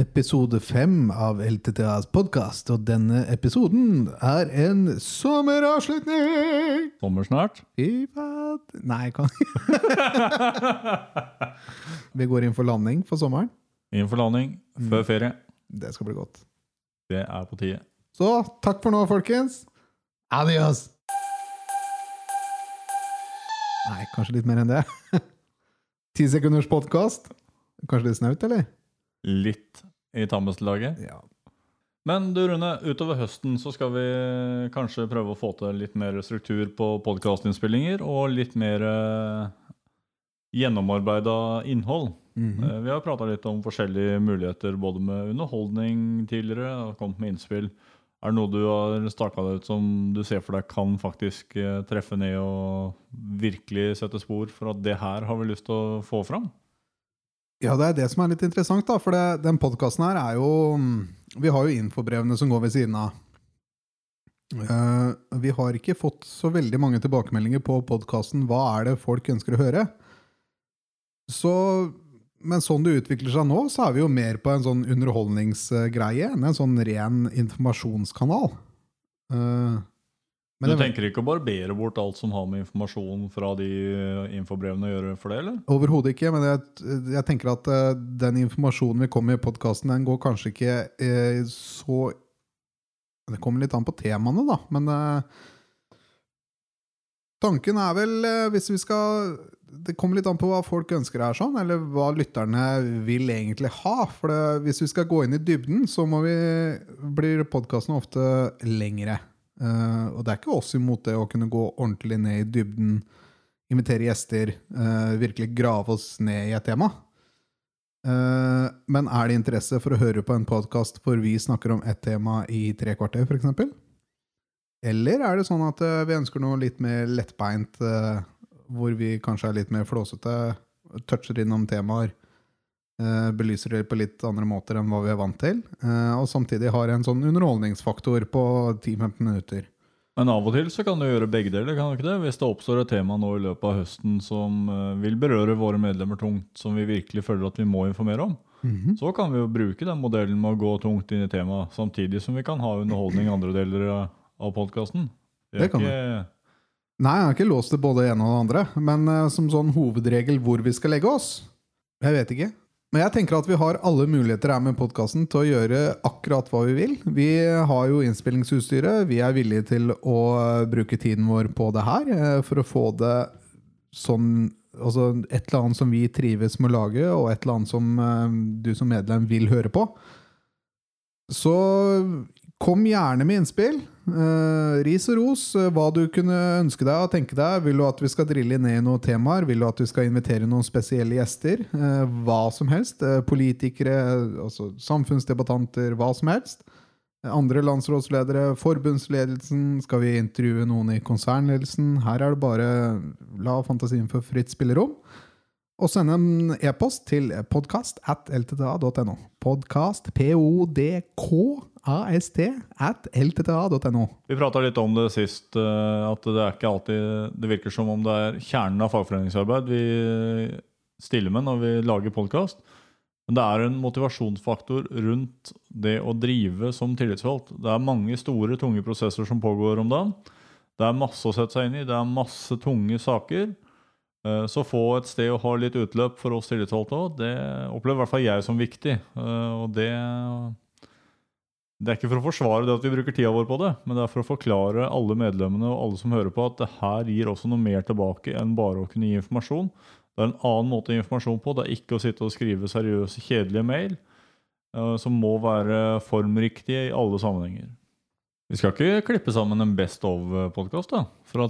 episode fem av LTTAs podkast, og denne episoden er en sommeravslutning! Sommer snart. I faen Nei, kan Vi går inn for landing for sommeren. Inn for landing før ferie. Det skal bli godt. Det er på tide. Så takk for nå, folkens. Adios! Nei, kanskje litt mer enn det. Ti sekunders podkast. Kanskje litt snaut, eller? Litt i Tammes-laget. Ja. Men du Rune, utover høsten så skal vi kanskje prøve å få til litt mer struktur på podkastinnspillinger og litt mer eh, gjennomarbeida innhold. Mhm. Eh, Vi har prata litt om forskjellige muligheter både med underholdning tidligere og kommet med innspill. Er det noe du har staka deg ut som du ser for deg kan faktisk eh, treffe ned og virkelig sette spor for at det her har vi lyst til å få fram? Ja, det er det som er litt interessant, da. For det, den podkasten her er jo Vi har jo infobrevene som går ved siden av. Uh, vi har ikke fått så veldig mange tilbakemeldinger på podkasten 'Hva er det folk ønsker å høre?' Så, men sånn det utvikler seg nå, så er vi jo mer på en sånn underholdningsgreie enn en sånn ren informasjonskanal. Eh, men du tenker ikke å barbere bort alt som har med informasjon fra de eh, infobrevene å gjøre for det, eller? Overhodet ikke, men jeg, jeg tenker at eh, den informasjonen vi kommer med i podkasten, den går kanskje ikke eh, så Det kommer litt an på temaene, da, men eh, Tanken er vel, eh, hvis vi skal Det kommer litt an på hva folk ønsker her, sånn, eller hva lytterne vil egentlig ha. For det, hvis vi skal gå inn i dybden, så må vi, blir podkasten ofte lengre. Eh, og det er ikke oss imot det å kunne gå ordentlig ned i dybden invitere gjester, uh, virkelig grave oss ned i et tema. Uh, men er det interesse for å høre på en podkast hvor vi snakker om ett tema i tre kvarter, f.eks.? Eller er det sånn at vi ønsker noe litt mer lettbeint, hvor vi kanskje er litt mer flåsete, toucher innom temaer, belyser det på litt andre måter enn hva vi er vant til, eh, og samtidig har en sånn underholdningsfaktor på 10-15 minutter? Men av og til så kan du gjøre begge deler. kan du ikke det? Hvis det oppstår et tema nå i løpet av høsten som eh, vil berøre våre medlemmer tungt, som vi virkelig føler at vi må informere om, Mhm. så kan vi jo bruke den modellen med å gå tungt inn i temaet, samtidig som vi kan ha underholdning i andre deler av- podkasten. Det kan vi. Nei, jeg har ikke låst det både det ene og det andre. Men eh, som sånn hovedregel hvor vi skal legge oss Jeg vet ikke. Men jeg tenker at vi har alle muligheter her med podkasten til å gjøre akkurat hva vi vil. Vi har jo innspillingsutstyret. Vi er villige til å bruke tiden vår på det her eh, for å få det sånn Altså et eller annet som vi trives med å lage, og et eller annet som eh, du som medlem vil høre på. Så kom gjerne med innspill. Eh, ris og ros, eh, hva du kunne ønske deg og tenke deg. Vil du at vi skal drille ned i noen temaer? Vil du at vi skal invitere noen spesielle gjester? Uh, hva som helst. Uh, politikere, altså samfunnsdebattanter, hva som helst. Andre landsrådsledere, forbundsledelsen. Skal vi intervjue noen i konsernledelsen? Her er det bare la fantasien få fritt spillerom. Og sende en e-post til podkast at ltta.no. Podkast, p-o-d-k-a-s-t, at ltta.no. Vi prata litt om det sist, eh, at det er ikke alltid Det virker som om det er kjernen av fagforeningsarbeid vi stiller med når vi lager podkast. Men det er en motivasjonsfaktor rundt det å drive som tillitsvalgt. Det er mange store, tunge prosesser som pågår om dagen. Det er masse å sette seg inn i. Det er masse tunge saker. Eh, Så få et sted å ha litt utløp for oss tillitsvalgte òg, det opplever i hvert fall jeg som viktig. Eh, Og det det er ikke for å forsvare det at vi bruker tida vår på det, men det er for å forklare alle medlemmene og alle som hører på, at det her gir også noe mer tilbake enn bare å kunne gi informasjon. Det er en annen måte å gi informasjon på. Det er ikke å sitte og skrive seriøse, kjedelige mail eh, som må være formriktige i alle sammenhenger. Vi skal ikke klippe sammen en Best of-podkast fra,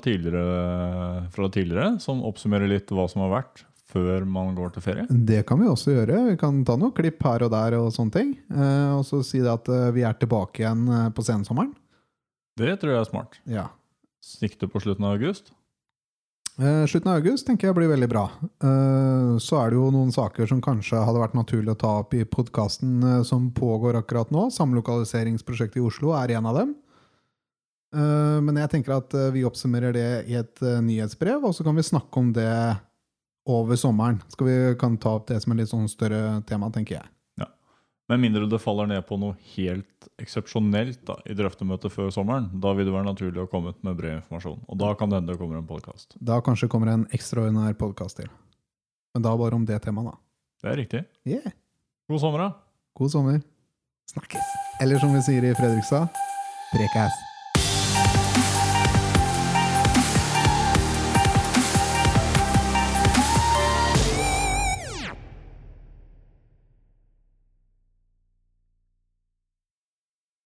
fra tidligere, som oppsummerer litt hva som har vært før man går til ferie. Det kan vi også gjøre. Vi kan ta noen klipp her og der og sånne ting. Eh, og så si det at eh, vi er tilbake igjen eh, på sensommeren. Det tror jeg er smart. Ja. Sikte på slutten av august. Eh, slutten av august tenker jeg blir veldig bra. Eh, så er det jo noen saker som kanskje hadde vært naturlig å ta opp i podkasten som pågår akkurat nå. Samlokaliseringsprosjektet i Oslo er en av dem. Eh, men jeg tenker at vi oppsummerer det i et nyhetsbrev, og så kan vi snakke om det over sommeren. Skal vi kan ta opp det som er litt sånn større tema, tenker jeg. Med mindre det faller ned på noe helt eksepsjonelt da, i drøftemøtet før sommeren. Da vil det være naturlig å komme ut med bred informasjon. Og da kan det hende det kommer en podkast. Da kanskje kommer en ekstraordinær podkast til. Men da bare om det temaet, da. Det er riktig. Yeah. God sommer, da. God sommer. Snakkes. Eller som vi sier i Fredrikstad Prekas.